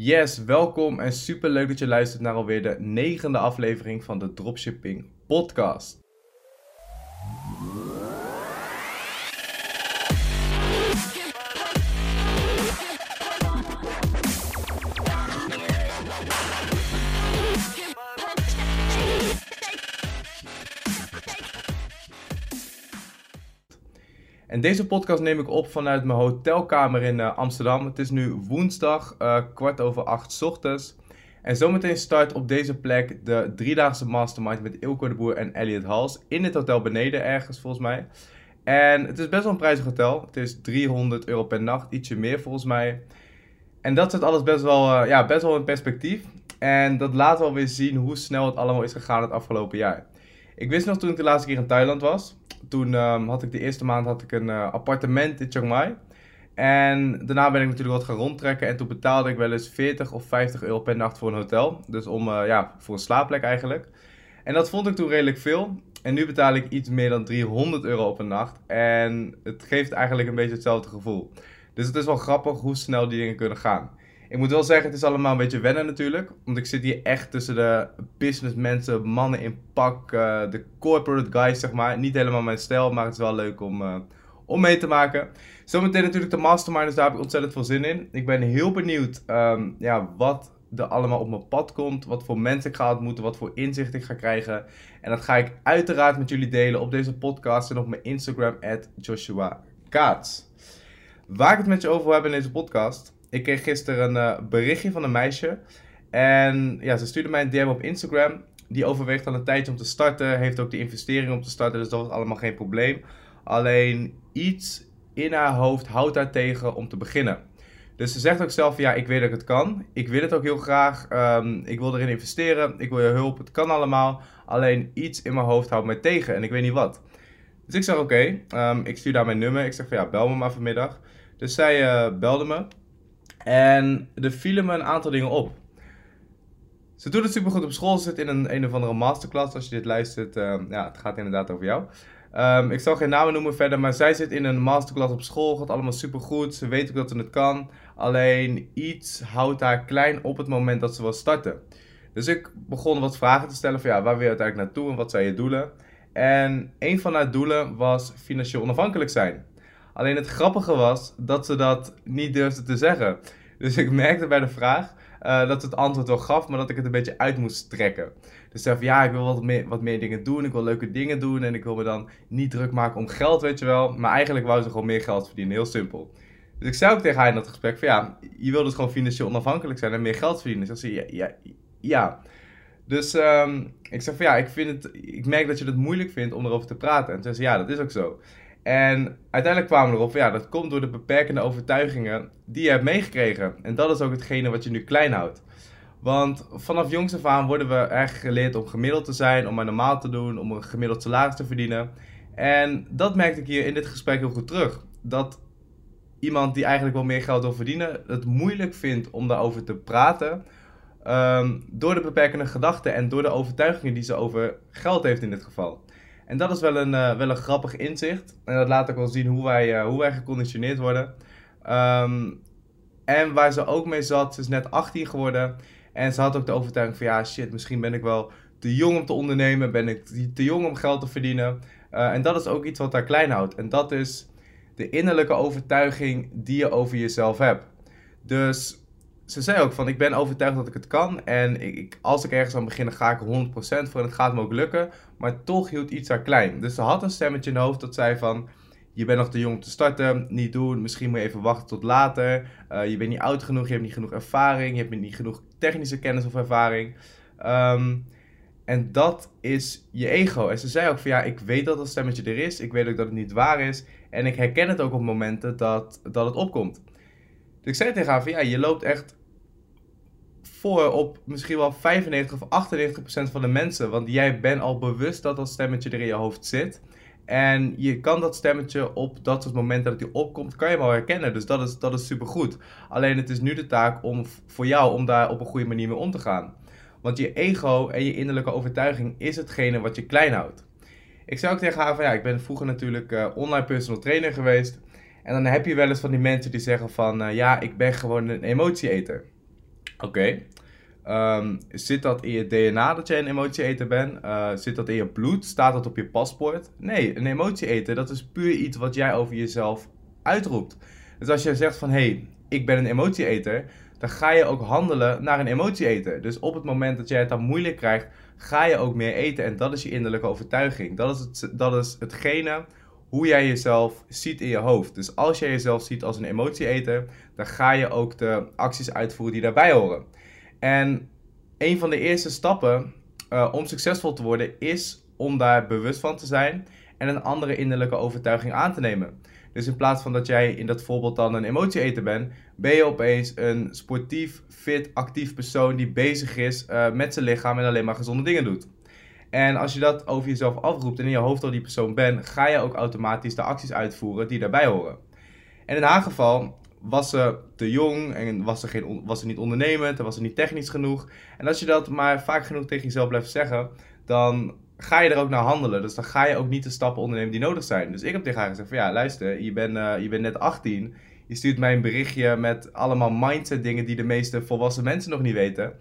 Yes, welkom en super leuk dat je luistert naar alweer de negende aflevering van de Dropshipping Podcast. En deze podcast neem ik op vanuit mijn hotelkamer in uh, Amsterdam. Het is nu woensdag, uh, kwart over acht ochtends. En zometeen start op deze plek de driedaagse mastermind met Ilko de Boer en Elliot Hals. In het hotel beneden ergens volgens mij. En het is best wel een prijzig hotel. Het is 300 euro per nacht, ietsje meer volgens mij. En dat zet alles best wel, uh, ja, best wel in perspectief. En dat laat wel weer zien hoe snel het allemaal is gegaan het afgelopen jaar. Ik wist nog toen ik de laatste keer in Thailand was toen um, had ik de eerste maand had ik een uh, appartement in Chiang Mai. En daarna ben ik natuurlijk wat gaan rondtrekken. En toen betaalde ik wel eens 40 of 50 euro per nacht voor een hotel. Dus om, uh, ja, voor een slaapplek eigenlijk. En dat vond ik toen redelijk veel. En nu betaal ik iets meer dan 300 euro op een nacht. En het geeft eigenlijk een beetje hetzelfde gevoel. Dus het is wel grappig hoe snel die dingen kunnen gaan. Ik moet wel zeggen, het is allemaal een beetje wennen natuurlijk. Want ik zit hier echt tussen de businessmensen, mannen in pak, uh, de corporate guys zeg maar. Niet helemaal mijn stijl, maar het is wel leuk om, uh, om mee te maken. Zometeen natuurlijk de mastermind, dus daar heb ik ontzettend veel zin in. Ik ben heel benieuwd um, ja, wat er allemaal op mijn pad komt. Wat voor mensen ik ga ontmoeten, wat voor inzicht ik ga krijgen. En dat ga ik uiteraard met jullie delen op deze podcast en op mijn Instagram, Joshua Kaats. Waar ik het met je over hebben in deze podcast ik kreeg gisteren een uh, berichtje van een meisje. En ja, ze stuurde mij een DM op Instagram. Die overweegt al een tijdje om te starten. Heeft ook de investering om te starten. Dus dat was allemaal geen probleem. Alleen iets in haar hoofd houdt haar tegen om te beginnen. Dus ze zegt ook zelf: Ja, ik weet dat ik het kan. Ik wil het ook heel graag. Um, ik wil erin investeren. Ik wil je hulp. Het kan allemaal. Alleen iets in mijn hoofd houdt mij tegen. En ik weet niet wat. Dus ik zeg: Oké, um, ik stuur daar mijn nummer. Ik zeg: van, Ja, bel me maar vanmiddag. Dus zij uh, belde me. En er vielen me een aantal dingen op. Ze doet het supergoed op school. Ze zit in een, een of andere masterclass. Als je dit luistert, uh, ja, het gaat inderdaad over jou. Um, ik zal geen namen noemen verder, maar zij zit in een masterclass op school. Gaat allemaal supergoed. Ze weet ook dat ze het kan. Alleen iets houdt haar klein op het moment dat ze wil starten. Dus ik begon wat vragen te stellen van ja, waar wil je uiteindelijk naartoe en wat zijn je doelen? En een van haar doelen was financieel onafhankelijk zijn. Alleen het grappige was dat ze dat niet durfde te zeggen. Dus ik merkte bij de vraag uh, dat ze het antwoord wel gaf, maar dat ik het een beetje uit moest trekken. Dus zei van ja, ik wil wat meer, wat meer dingen doen, ik wil leuke dingen doen en ik wil me dan niet druk maken om geld, weet je wel. Maar eigenlijk wou ze gewoon meer geld verdienen, heel simpel. Dus ik zei ook tegen haar in dat gesprek van ja, je wil dus gewoon financieel onafhankelijk zijn en meer geld verdienen. Dus zei ja, ja, ja. Dus um, ik zeg van ja, ik, vind het, ik merk dat je het moeilijk vindt om erover te praten. En ze zei ja, dat is ook zo. En uiteindelijk kwamen we erop, ja, dat komt door de beperkende overtuigingen die je hebt meegekregen. En dat is ook hetgene wat je nu klein houdt. Want vanaf jongs af aan worden we erg geleerd om gemiddeld te zijn, om maar normaal te doen, om een gemiddeld salaris te verdienen. En dat merkte ik hier in dit gesprek heel goed terug. Dat iemand die eigenlijk wel meer geld wil verdienen, het moeilijk vindt om daarover te praten. Um, door de beperkende gedachten en door de overtuigingen die ze over geld heeft in dit geval. En dat is wel een, uh, wel een grappig inzicht. En dat laat ook wel zien hoe wij, uh, hoe wij geconditioneerd worden. Um, en waar ze ook mee zat, ze is net 18 geworden. En ze had ook de overtuiging van ja, shit, misschien ben ik wel te jong om te ondernemen. Ben ik te jong om geld te verdienen. Uh, en dat is ook iets wat haar klein houdt. En dat is de innerlijke overtuiging die je over jezelf hebt. Dus ze zei ook van, ik ben overtuigd dat ik het kan. En ik, als ik ergens aan begin, ga ik 100% voor en het gaat me ook lukken. Maar toch hield iets haar klein. Dus ze had een stemmetje in haar hoofd dat zei van... Je bent nog te jong om te starten, niet doen. Misschien moet je even wachten tot later. Uh, je bent niet oud genoeg, je hebt niet genoeg ervaring. Je hebt niet genoeg technische kennis of ervaring. Um, en dat is je ego. En ze zei ook van ja, ik weet dat dat stemmetje er is. Ik weet ook dat het niet waar is. En ik herken het ook op momenten dat, dat het opkomt. Dus ik zei tegen haar van ja, je loopt echt voor op misschien wel 95 of 98 procent van de mensen. Want jij bent al bewust dat dat stemmetje er in je hoofd zit. En je kan dat stemmetje op dat soort momenten dat hij opkomt, kan je wel herkennen. Dus dat is, dat is supergoed. Alleen het is nu de taak om, voor jou om daar op een goede manier mee om te gaan. Want je ego en je innerlijke overtuiging is hetgene wat je klein houdt. Ik zou ook tegen haar van ja, ik ben vroeger natuurlijk uh, online personal trainer geweest. En dan heb je wel eens van die mensen die zeggen van uh, ja, ik ben gewoon een emotieeter. Oké. Ehm, zit dat in je DNA dat jij een emotieeter bent? Uh, zit dat in je bloed? Staat dat op je paspoort? Nee, een emotieeter, dat is puur iets wat jij over jezelf uitroept. Dus als jij zegt van, hé, hey, ik ben een emotieeter, dan ga je ook handelen naar een emotieeter. Dus op het moment dat jij het dan moeilijk krijgt, ga je ook meer eten. En dat is je innerlijke overtuiging. Dat is, het, dat is hetgene hoe jij jezelf ziet in je hoofd. Dus als jij jezelf ziet als een emotieeter, dan ga je ook de acties uitvoeren die daarbij horen. En een van de eerste stappen uh, om succesvol te worden is om daar bewust van te zijn en een andere innerlijke overtuiging aan te nemen. Dus in plaats van dat jij in dat voorbeeld dan een emotieeter bent, ben je opeens een sportief, fit, actief persoon die bezig is uh, met zijn lichaam en alleen maar gezonde dingen doet. En als je dat over jezelf afroept en in je hoofd al die persoon bent, ga je ook automatisch de acties uitvoeren die daarbij horen. En in haar geval was ze te jong en was ze, geen, was ze niet ondernemend en was ze niet technisch genoeg. En als je dat maar vaak genoeg tegen jezelf blijft zeggen, dan ga je er ook naar handelen. Dus dan ga je ook niet de stappen ondernemen die nodig zijn. Dus ik heb tegen haar gezegd van ja, luister, je bent, uh, je bent net 18. Je stuurt mij een berichtje met allemaal mindset dingen die de meeste volwassen mensen nog niet weten.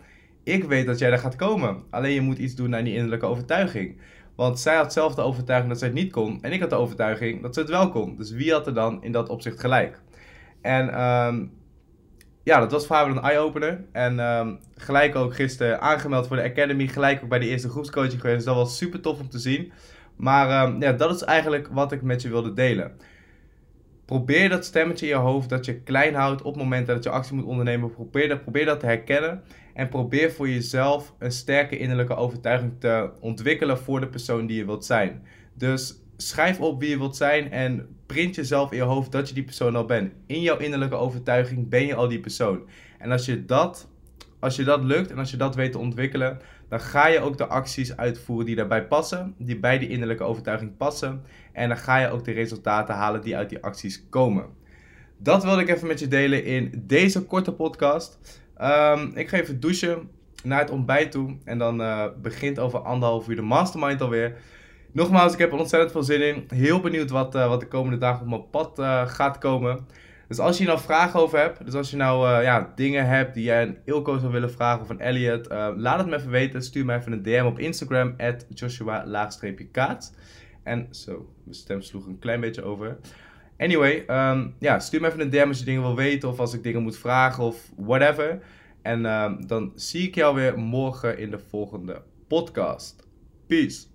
Ik weet dat jij er gaat komen. Alleen je moet iets doen naar die innerlijke overtuiging. Want zij had zelf de overtuiging dat zij het niet kon. En ik had de overtuiging dat ze het wel kon. Dus wie had er dan in dat opzicht gelijk? En um, ja, dat was voor een eye-opener. En um, gelijk ook gisteren aangemeld voor de Academy. Gelijk ook bij de eerste groepscoaching geweest. Dus dat was super tof om te zien. Maar um, ja, dat is eigenlijk wat ik met je wilde delen. Probeer dat stemmetje in je hoofd dat je klein houdt op het moment dat je actie moet ondernemen. Probeer dat, probeer dat te herkennen. En probeer voor jezelf een sterke innerlijke overtuiging te ontwikkelen voor de persoon die je wilt zijn. Dus schrijf op wie je wilt zijn en print jezelf in je hoofd dat je die persoon al bent. In jouw innerlijke overtuiging ben je al die persoon. En als je dat, als je dat lukt en als je dat weet te ontwikkelen, dan ga je ook de acties uitvoeren die daarbij passen, die bij die innerlijke overtuiging passen. En dan ga je ook de resultaten halen die uit die acties komen. Dat wilde ik even met je delen in deze korte podcast. Um, ik ga even douchen naar het ontbijt toe. En dan uh, begint over anderhalf uur de mastermind alweer. Nogmaals, ik heb er ontzettend veel zin in. Heel benieuwd wat, uh, wat de komende dagen op mijn pad uh, gaat komen. Dus als je nou vragen over hebt, dus als je nou uh, ja, dingen hebt die jij een Ilko zou willen vragen of een Elliot, laat het me even weten. Stuur me even een DM op Instagram, at Joshua-kaat. En zo, mijn stem sloeg een klein beetje over. Anyway, um, ja, stuur me even een DM als je dingen wil weten of als ik dingen moet vragen of whatever. En um, dan zie ik jou weer morgen in de volgende podcast. Peace.